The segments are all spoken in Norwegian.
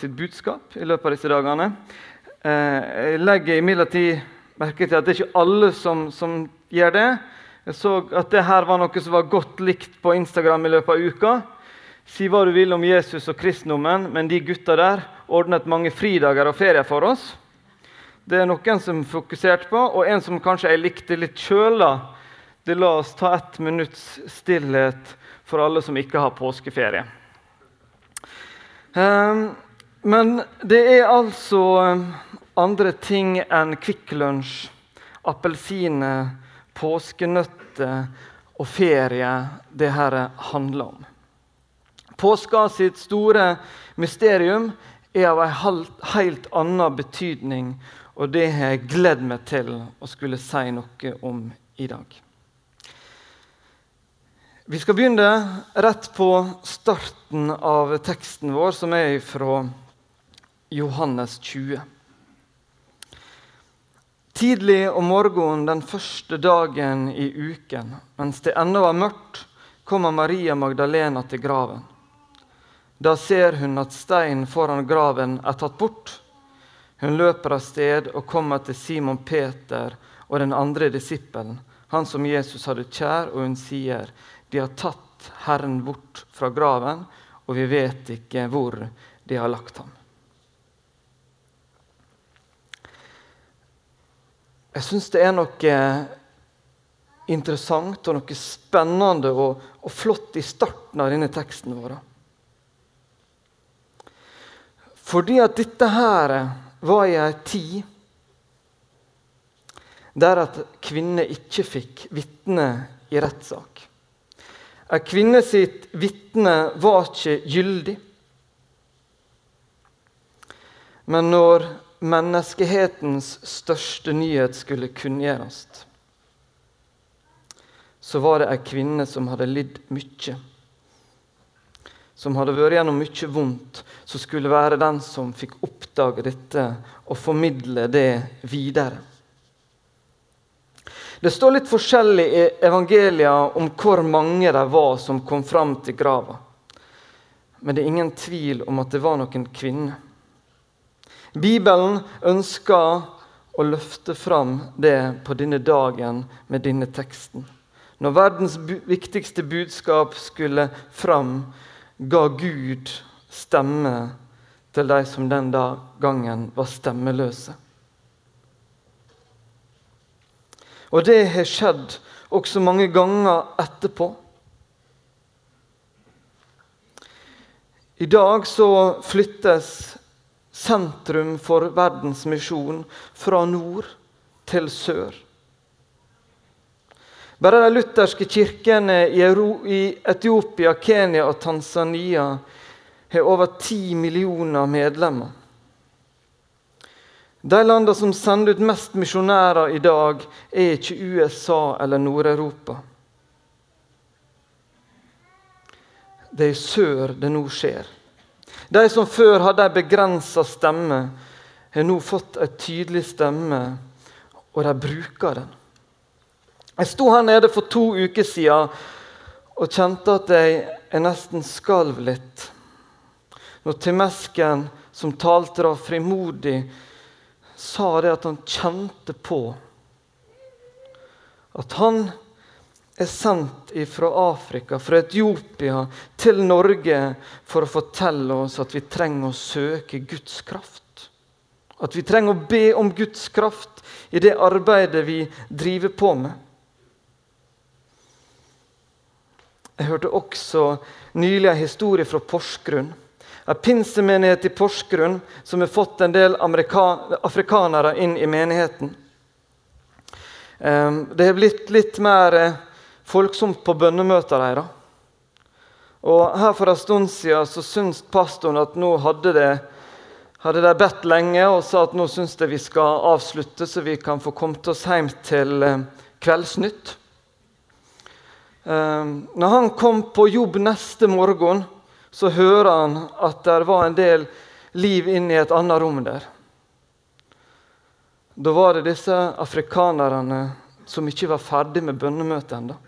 sitt budskap i løpet av disse dagene. Eh, jeg legger imidlertid merke til at det er ikke alle som, som gjør det. Jeg så at det her var noe som var godt likt på Instagram i løpet av uka. Si hva du vil om Jesus og kristendommen, men de gutta der ordnet mange fridager og ferier for oss. Det er noen som fokuserte på, og en som kanskje jeg likte litt sjøl. Det la oss ta ett minutts stillhet for alle som ikke har påskeferie. Um, men det er altså ehm, andre ting enn Kvikk Lunsj, appelsiner, påskenøtter og ferie det her handler om. Påska sitt store mysterium er av en helt annen betydning, og det har jeg gledd meg til å skulle si noe om i dag. Vi skal begynne rett på starten av teksten vår, som er fra Johannes 20. Tidlig om morgenen den første dagen i uken, mens det ennå var mørkt, kommer Maria Magdalena til graven. Da ser hun at steinen foran graven er tatt bort. Hun løper av sted og kommer til Simon Peter og den andre disippelen, han som Jesus hadde kjær, og hun sier, 'De har tatt Herren bort fra graven, og vi vet ikke hvor de har lagt ham.' Jeg syns det er noe interessant og noe spennende og, og, flott i starten av denne teksten vår. Fordi at dette her var i ei tid der at kvinner ikke fikk vitne i rettssak. Ei kvinne sitt vitne var ikke gyldig. Men når menneskehetens største nyhet skulle kunngjøres, så var det ei kvinne som hadde lidd mye. Som hadde vært gjennom mye vondt, som skulle være den som fikk oppdage dette og formidle det videre. Det står litt forskjellig i evangelia om hvor mange det var som kom fram til grava. Men det er ingen tvil om at det var noen kvinner. Bibelen ønsker å løfte fram det på denne dagen med denne teksten. Når verdens viktigste budskap skulle fram, ga Gud stemme til de som den gangen var stemmeløse. Og det har skjedd også mange ganger etterpå. I dag så flyttes sentrum for verdens misjon fra nord til sør. Bare de lutherske kirkene i Etiopia, Kenya og Tanzania har over ti millioner medlemmer. De landene som sender ut mest misjonærer i dag, er ikke USA eller Nord-Europa. Det er i sør det nå skjer. De som før hadde en begrensa stemme, har nå fått en tydelig stemme, og de bruker den. Jeg sto her nede for to uker siden og kjente at jeg, jeg nesten skalv litt. Når Timesken, som talte da frimodig, sa det at han kjente på at han er sendt fra Afrika, fra Etiopia, til Norge for å fortelle oss at vi trenger å søke Guds kraft. At vi trenger å be om Guds kraft i det arbeidet vi driver på med. Jeg hørte også nylig en historie fra Porsgrunn. En pinsemenighet i Porsgrunn som har fått en del afrikanere inn i menigheten. Ehm, det har blitt litt mer eh, folksomt på bønnemøter deres. Og her For en stund siden så syntes pastoren at nå hadde det hadde de bedt lenge og sa at nå syns de vi skal avslutte, så vi kan få kommet oss hjem til eh, Kveldsnytt. Eh, når han kom på jobb neste morgen, så hører han at det var en del liv inne i et annet rom der. Da var det disse afrikanerne som ikke var ferdig med bønnemøtet ennå.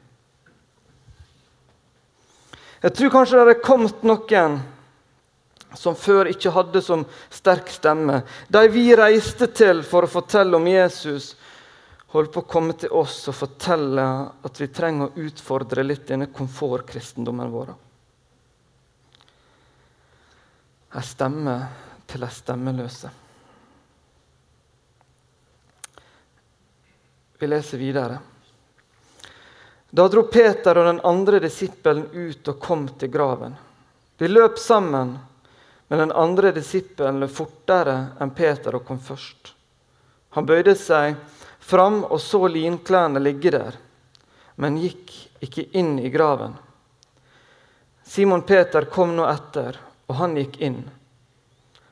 Jeg tror kanskje det hadde kommet noen som før ikke hadde som sterk stemme. De vi reiste til for å fortelle om Jesus, holder på å komme til oss og fortelle at vi trenger å utfordre litt denne komfortkristendommen vår. Ei stemme til ei stemmeløse. Vi leser videre. Da dro Peter og den andre disippelen ut og kom til graven. De løp sammen, men den andre disippelen løp fortere enn Peter og kom først. Han bøyde seg fram og så linklærne ligge der, men gikk ikke inn i graven. Simon Peter kom nå etter, og han gikk inn.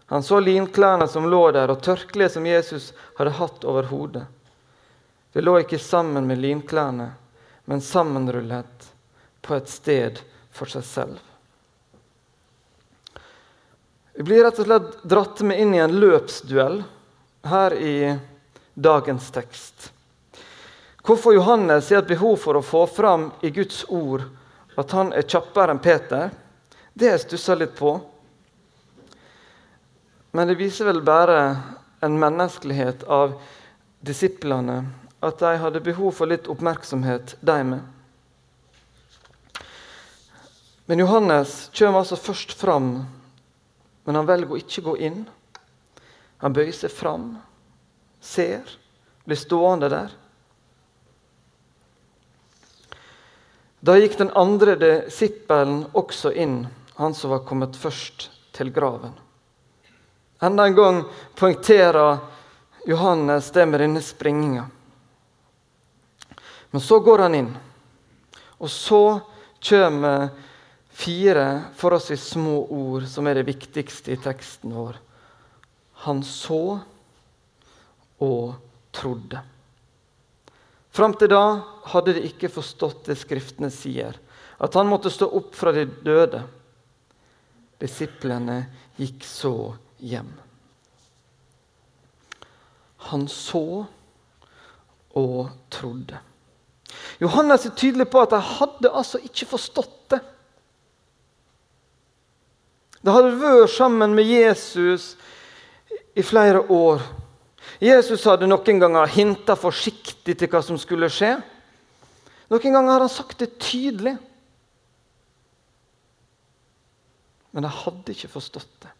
Han så linklærne som lå der, og tørkleet som Jesus hadde hatt over hodet. Det lå ikke sammen med linklærne, men sammenrullet på et sted for seg selv. Vi blir rett og slett dratt med inn i en løpsduell her i dagens tekst. Hvorfor Johannes har et behov for å få fram i Guds ord at han er kjappere enn Peter, det har jeg stussa litt på. Men det viser vel bare en menneskelighet av disiplene at de hadde behov for litt oppmerksomhet, de med. Men Johannes kommer altså først fram, men han velger å ikke gå inn. Han bøyer seg fram, ser, blir stående der. Da gikk den andre disippelen også inn, han som var kommet først til graven. Enda en gang poengterer Johannes det med denne springinga. Men så går han inn, og så kommer fire forholdsvis små ord som er det viktigste i teksten vår. Han så og trodde. Fram til da hadde de ikke forstått det Skriftene sier, at han måtte stå opp fra de døde. Disiplene gikk så hjem. Han så og trodde. Johannes er tydelig på at de hadde altså ikke forstått det. De hadde vært sammen med Jesus i flere år. Jesus hadde noen ganger hinta forsiktig til hva som skulle skje. Noen ganger hadde han sagt det tydelig. Men de hadde ikke forstått det.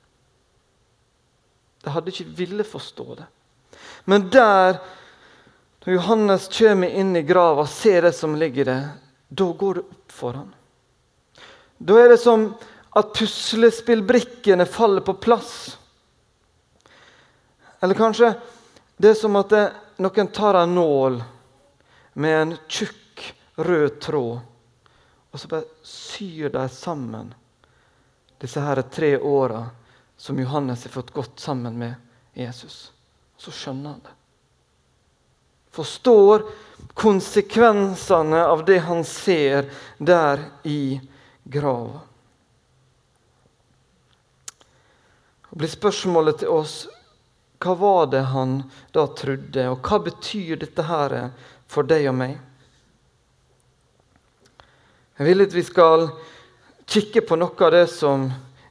De hadde ikke ville forstå det. Men der når Johannes kommer inn i grava og ser det som ligger der, da går det opp for ham. Da er det som at puslespillbrikkene faller på plass. Eller kanskje det er som at det, noen tar en nål med en tjukk, rød tråd, og så bare syr de sammen disse her tre åra som Johannes har fått gått sammen med Jesus. Så skjønner han det forstår konsekvensene av det han ser der i grava. Blir spørsmålet til oss hva var det han da trodde, og hva betyr dette her for deg og meg? Jeg vil at vi skal kikke på noe av det som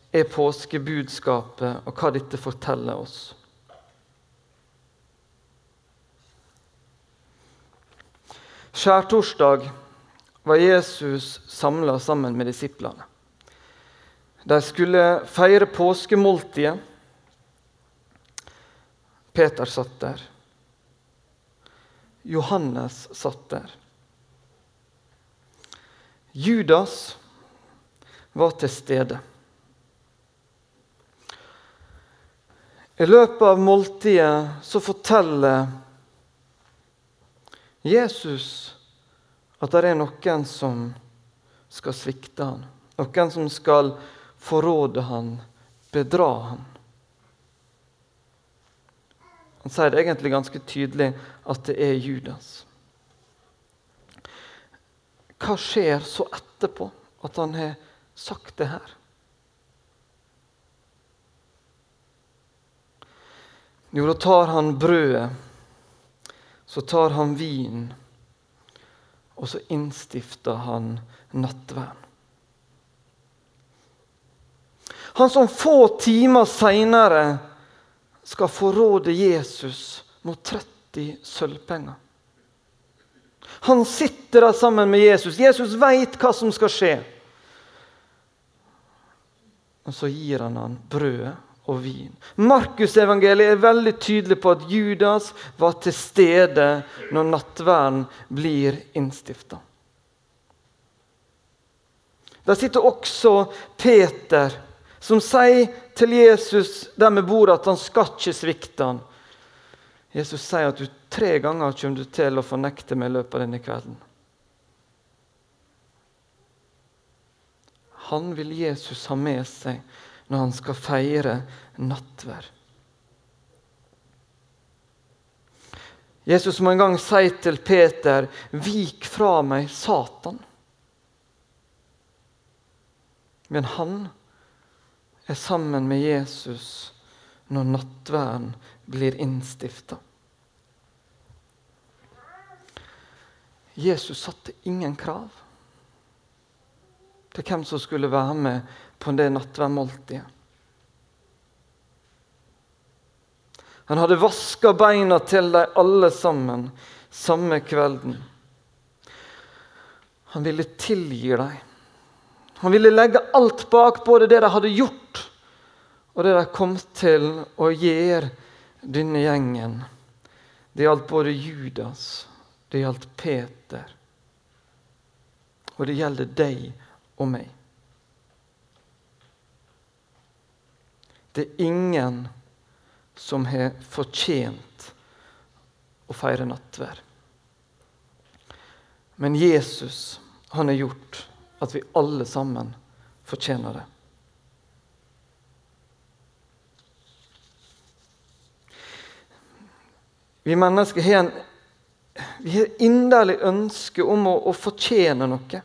er påskebudskapet, og hva dette forteller oss. Skjærtorsdag var Jesus samla sammen med disiplene. De skulle feire påskemåltidet. Peter satt der. Johannes satt der. Judas var til stede. I løpet av måltidet så forteller Jesus at det er noen som skal svikte han, noen som skal forråde han, bedra han. Han sier det egentlig ganske tydelig at det er Judas. Hva skjer så etterpå at han har sagt det her? Jo, da tar han brødet så tar han vin, og så innstifter han nattvern. Han som få timer seinere skal forråde Jesus mot 30 sølvpenger. Han sitter der sammen med Jesus. Jesus veit hva som skal skje. Og så gir han han brødet og vin. Markusevangeliet er veldig tydelig på at Judas var til stede når nattverden blir innstifta. Der sitter også Peter, som sier til Jesus der med bordet at han skal ikke svikte han. Jesus sier at du tre ganger kommer du til å fornekte meg i løpet av denne kvelden. Han vil Jesus ha med seg når han skal feire nattverd. Jesus må en gang si til Peter, 'Vik fra meg, Satan'. Men han er sammen med Jesus når nattverden blir innstifta. Jesus satte ingen krav til hvem som skulle være med på det nattverdmåltidet. Han hadde vaska beina til dem alle sammen samme kvelden. Han ville tilgi dem. Han ville legge alt bak, både det de hadde gjort, og det de kom til å gjøre denne gjengen. Det gjaldt både Judas, det gjaldt Peter, og det gjelder deg og meg. Det er ingen som har fortjent å feire nattverd. Men Jesus han har gjort at vi alle sammen fortjener det. Vi mennesker har en vi har inderlig ønske om å, å fortjene noe.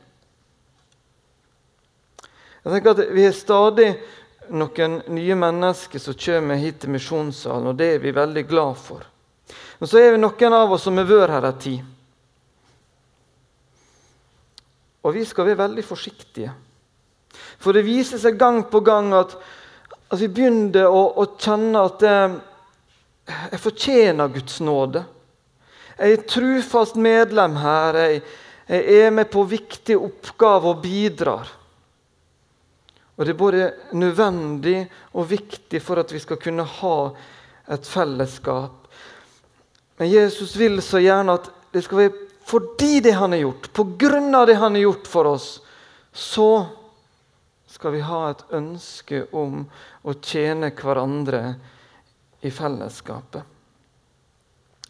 Jeg tenker at Vi har stadig noen nye mennesker som kommer hit til misjonssalen, og det er vi veldig glad for. Men så er vi noen av oss som har vært her en tid. Og vi skal være veldig forsiktige. For det viser seg gang på gang at, at vi begynner å, å kjenne at eh, jeg fortjener Guds nåde. Jeg er trufast medlem her. Jeg, jeg er med på viktige oppgaver og bidrar. Og Det er både nødvendig og viktig for at vi skal kunne ha et fellesskap. Men Jesus vil så gjerne at det skal være fordi det han har gjort, på grunn av det han har gjort for oss, så skal vi ha et ønske om å tjene hverandre i fellesskapet.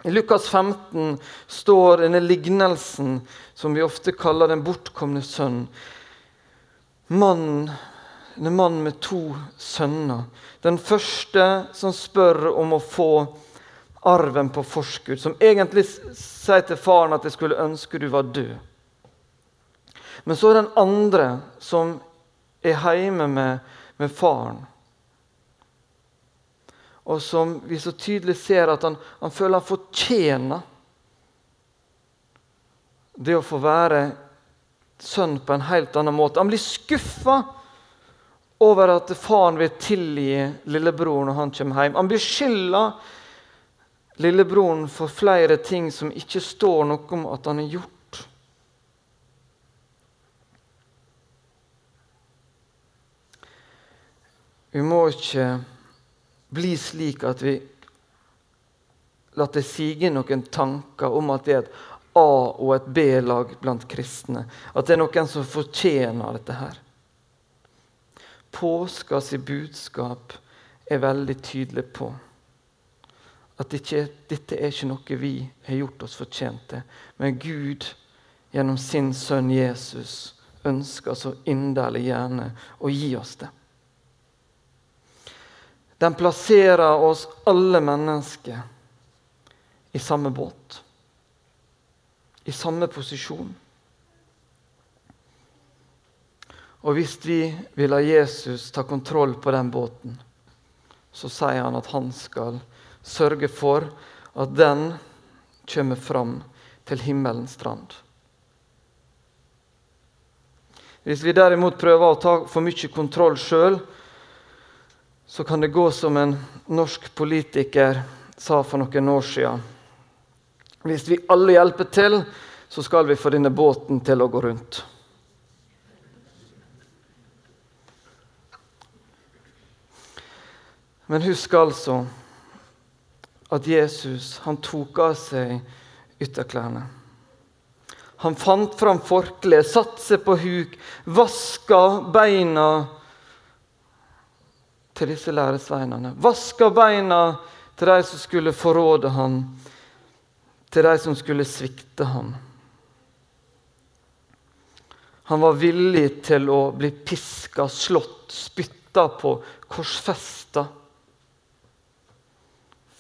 I Lukas 15 står denne lignelsen som vi ofte kaller den bortkomne sønn. Mannen en mann med to sønner. Den første som spør om å få arven på forskudd. Som egentlig sier til faren at 'jeg skulle ønske du var død'. Men så er den andre som er hjemme med, med faren. Og som vi så tydelig ser at han, han føler han fortjener det å få være sønn på en helt annen måte. Han blir skuffa over at faren vil tilgi lillebroren når han kommer hjem. Han beskylder lillebroren for flere ting som ikke står noe om at han har gjort. Vi må ikke bli slik at vi lar det sige noen tanker om at det er et A- og et B-lag blant kristne. At det er noen som fortjener dette her. Påskas budskap er veldig tydelig på at ikke, dette er ikke noe vi har gjort oss fortjent til, men Gud gjennom sin sønn Jesus ønsker så inderlig gjerne å gi oss det. Den plasserer oss alle mennesker i samme båt, i samme posisjon. Og hvis vi vil la Jesus ta kontroll på den båten, så sier han at han skal sørge for at den kommer fram til himmelens strand. Hvis vi derimot prøver å ta for mye kontroll sjøl, så kan det gå som en norsk politiker sa for noen år siden. Hvis vi alle hjelper til, så skal vi få denne båten til å gå rundt. Men husk altså at Jesus han tok av seg ytterklærne. Han fant fram forkleet, satte seg på huk, vaska beina til disse læresveinene. Vaska beina til de som skulle forråde ham, til de som skulle svikte ham. Han var villig til å bli piska, slått, spytta på, korsfesta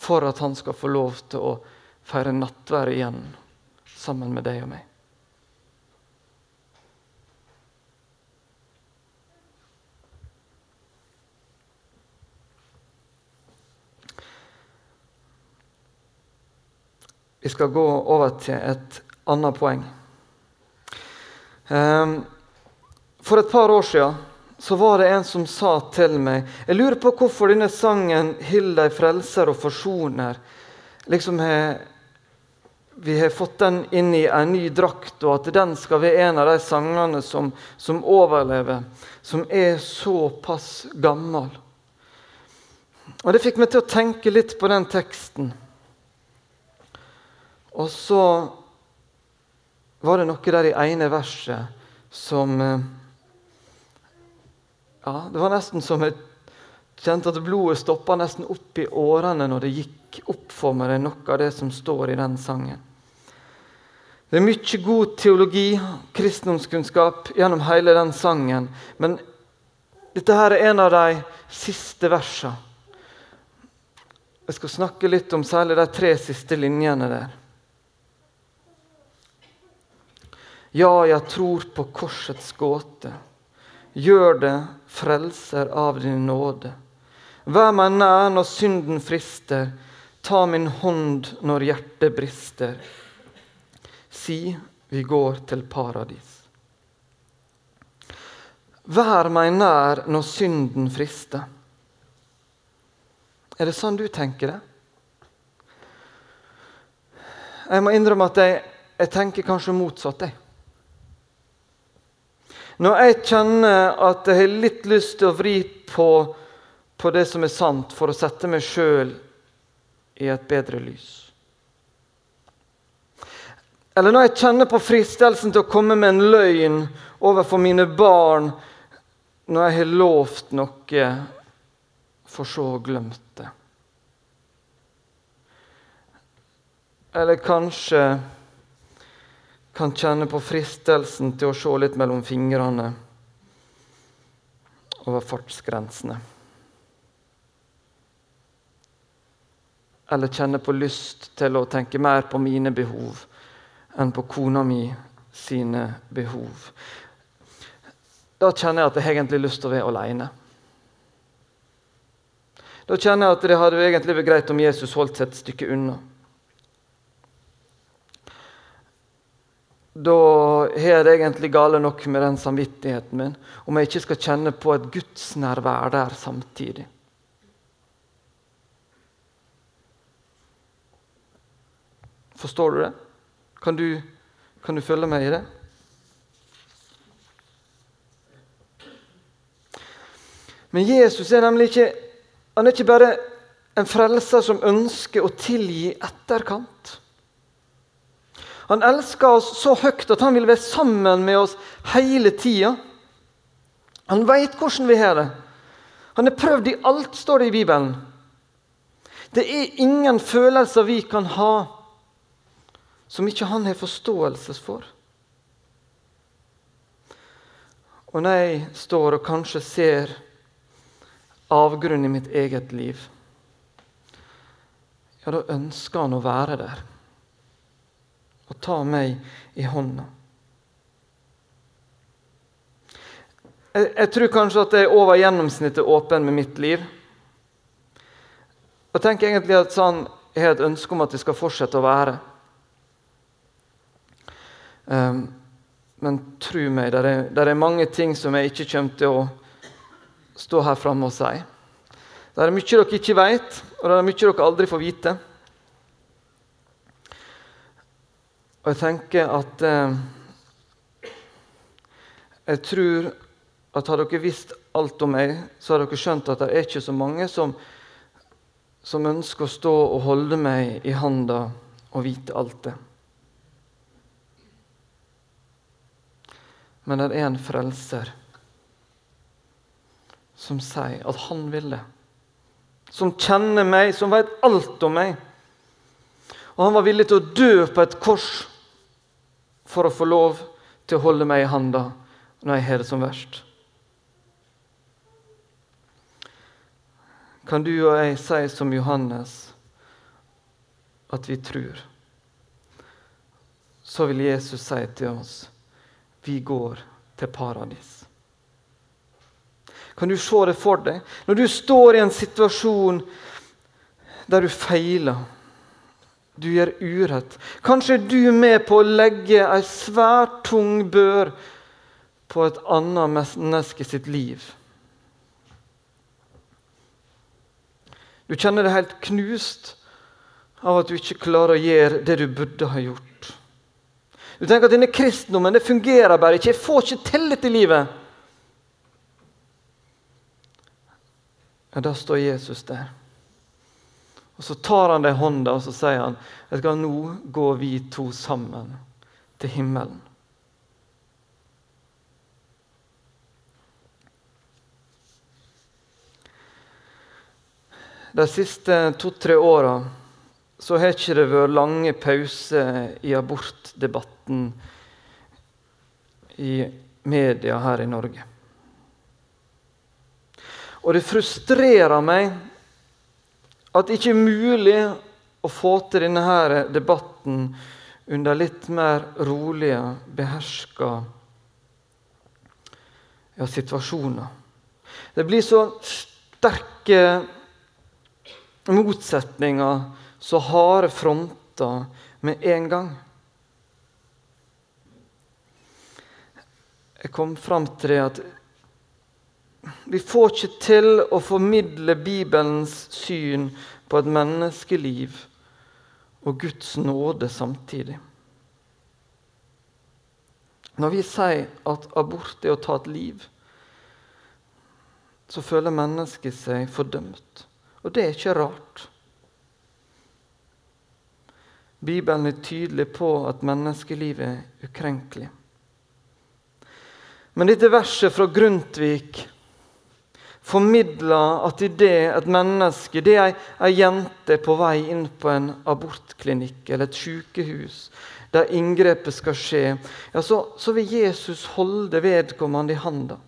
for at han skal få lov til å feire nattvær igjen sammen med deg og meg. Vi skal gå over til et annet poeng. Ehm, for et par år siden så var det en som sa til meg Jeg lurer på hvorfor denne sangen 'Hill deg frelser og forsoner' liksom har vi har fått den inn i en ny drakt, og at den skal være en av de sangene som, som overlever, som er såpass gammel. Og Det fikk meg til å tenke litt på den teksten. Og så var det noe der i ene verset som eh, ja, Det var nesten som jeg kjente at blodet stoppa nesten opp i årene når det gikk opp for meg noe av det som står i den sangen. Det er mye god teologi, kristendomskunnskap, gjennom hele den sangen. Men dette her er en av de siste versene. Jeg skal snakke litt om særlig de tre siste linjene der. Ja, jeg tror på korsets gåte. Gjør det, frelser av din nåde. Vær meg nær når synden frister, ta min hånd når hjertet brister. Si vi går til paradis. Vær meg nær når synden frister. Er det sånn du tenker det? Jeg må innrømme at jeg, jeg tenker kanskje motsatt. jeg. Når jeg kjenner at jeg har litt lyst til å vri på, på det som er sant, for å sette meg sjøl i et bedre lys. Eller når jeg kjenner på fristelsen til å komme med en løgn overfor mine barn når jeg har lovt noe, for så å glemt det. Eller kanskje kan kjenne på fristelsen til å se litt mellom fingrene over fartsgrensene. Eller kjenne på lyst til å tenke mer på mine behov enn på kona mi sine behov. Da kjenner jeg at jeg egentlig har lyst til å være alene. Da kjenner jeg at det hadde egentlig vært greit om Jesus holdt seg et stykke unna. Da har det egentlig gale nok med den samvittigheten min om jeg ikke skal kjenne på et gudsnærvær der samtidig. Forstår du det? Kan du, kan du følge meg i det? Men Jesus er nemlig ikke, han er ikke bare en frelser som ønsker å tilgi etterkant. Han elsker oss så høyt at han vil være sammen med oss hele tida. Han veit hvordan vi har det. Han er prøvd i alt, står det i Bibelen. Det er ingen følelser vi kan ha som ikke han har forståelse for. Og når jeg står og kanskje ser avgrunnen i mitt eget liv, ja, da ønsker han å være der og ta meg i hånda. Jeg, jeg, tror kanskje at jeg er over gjennomsnittet åpen med mitt liv. Og tenker egentlig at sånn, jeg har et ønske om at det skal fortsette å være. Um, men tro meg, det er, er, mange ting som jeg ikke kommer til å stå her framme og si. Det er mye dere ikke vet, og det er mye dere aldri får vite. Og jeg tenker at eh, Jeg tror at hadde dere visst alt om meg, så hadde dere skjønt at det er ikke så mange som, som ønsker å stå og holde meg i handa og vite alt det. Men det er en frelser som sier at han vil det. Som kjenner meg, som vet alt om meg. Og han var villig til å dø på et kors for å få lov til å holde meg i handa når jeg har det som verst. Kan du og jeg si som Johannes at vi tror? Så vil Jesus si til oss vi går til paradis. Kan du se det for deg? Når du står i en situasjon der du feiler, du gjør urett Kanskje er du med på å legge ei svært tung bør på et annet menneske sitt liv. Du kjenner deg helt knust av at du ikke klarer å gjøre det du burde ha gjort. Du tenker at denne kristendommen det fungerer bare ikke. Jeg får ikke tillit i livet. Ja, Da står Jesus der. Og Så tar han deg i hånda og så sier han, at nå går vi to sammen til himmelen. De siste to-tre åra så har ikke det vært lange pauser i abortdebatten i media her i Norge. Og det frustrerer meg at det ikke er mulig å få til denne her debatten under litt mer rolige, beherska ja, situasjoner. Det blir så sterke motsetninger, så harde fronter med en gang. Jeg kom fram til det at vi får ikke til å formidle Bibelens syn på et menneskeliv og Guds nåde samtidig. Når vi sier at abort er å ta et liv, så føler mennesket seg fordømt. Og det er ikke rart. Bibelen er tydelig på at menneskelivet er ukrenkelig. Men dette verset fra Grundtvig formidler at idet et menneske, det er ei jente på vei inn på en abortklinikk eller et sykehus der inngrepet skal skje, ja, så, så vil Jesus holde vedkommende i handa.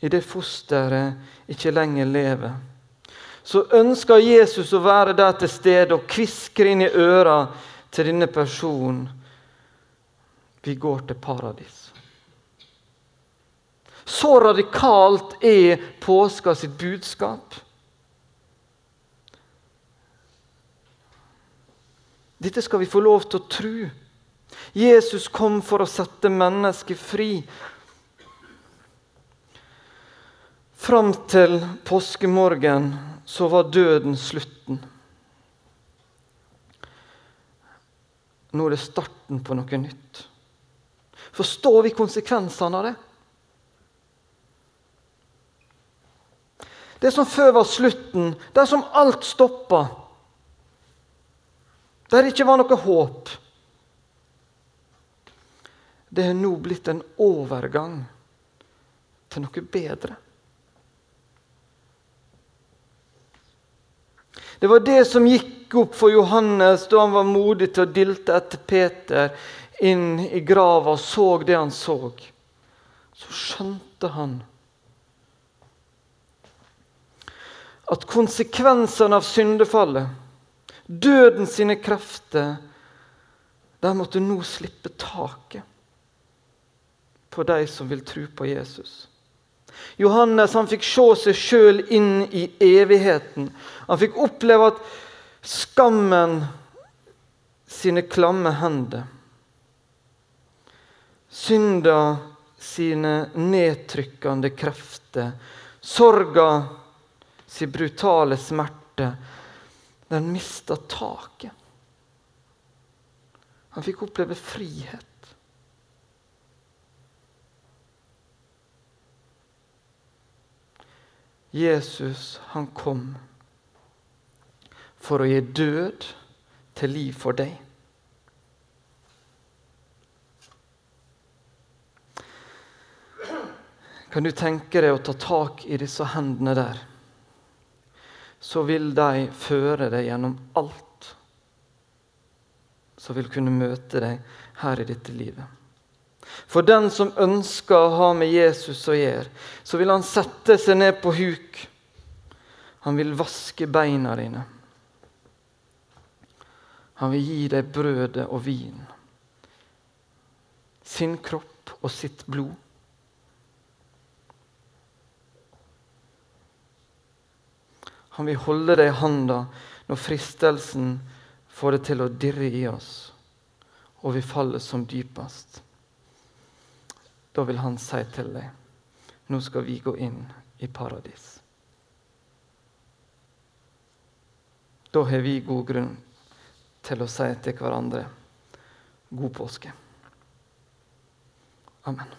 i det fosteret ikke lenger lever, så ønsker Jesus å være der til stede og kvisker inn i øra til denne personen. Vi går til paradis. Så radikalt er påska sitt budskap. Dette skal vi få lov til å tro. Jesus kom for å sette mennesket fri Fram til påskemorgen så var døden slutten. Nå er det starten på noe nytt. Forstår vi konsekvensene av det? Det som før var slutten, der som alt stoppa, der det ikke var noe håp Det har nå blitt en overgang til noe bedre. Det var det som gikk opp for Johannes da han var modig til å dilte etter Peter inn i grava og så det han så. Så skjønte han at konsekvensene av syndefallet, døden sine krefter, de måtte nå slippe taket på de som vil tro på Jesus. Johannes han fikk se seg sjøl inn i evigheten. Han fikk oppleve at skammen sine klamme hender Synda sine nedtrykkende krefter, sorga sin brutale smerte, den mista taket. Han fikk oppleve frihet. Jesus, han kom for å gi død til liv for deg. Kan du tenke deg å ta tak i disse hendene der? Så vil de føre deg gjennom alt som vil kunne møte deg her i dette livet. For den som ønsker å ha med Jesus å gjøre, så vil han sette seg ned på huk. Han vil vaske beina dine. Han vil gi deg brødet og vin. Sin kropp og sitt blod. Han vil holde deg i handa når fristelsen får det til å dirre i oss, og vi faller som dypest. Da vil han si til deg nå skal vi gå inn i paradis. Da har vi god grunn til å si til hverandre god påske. Amen.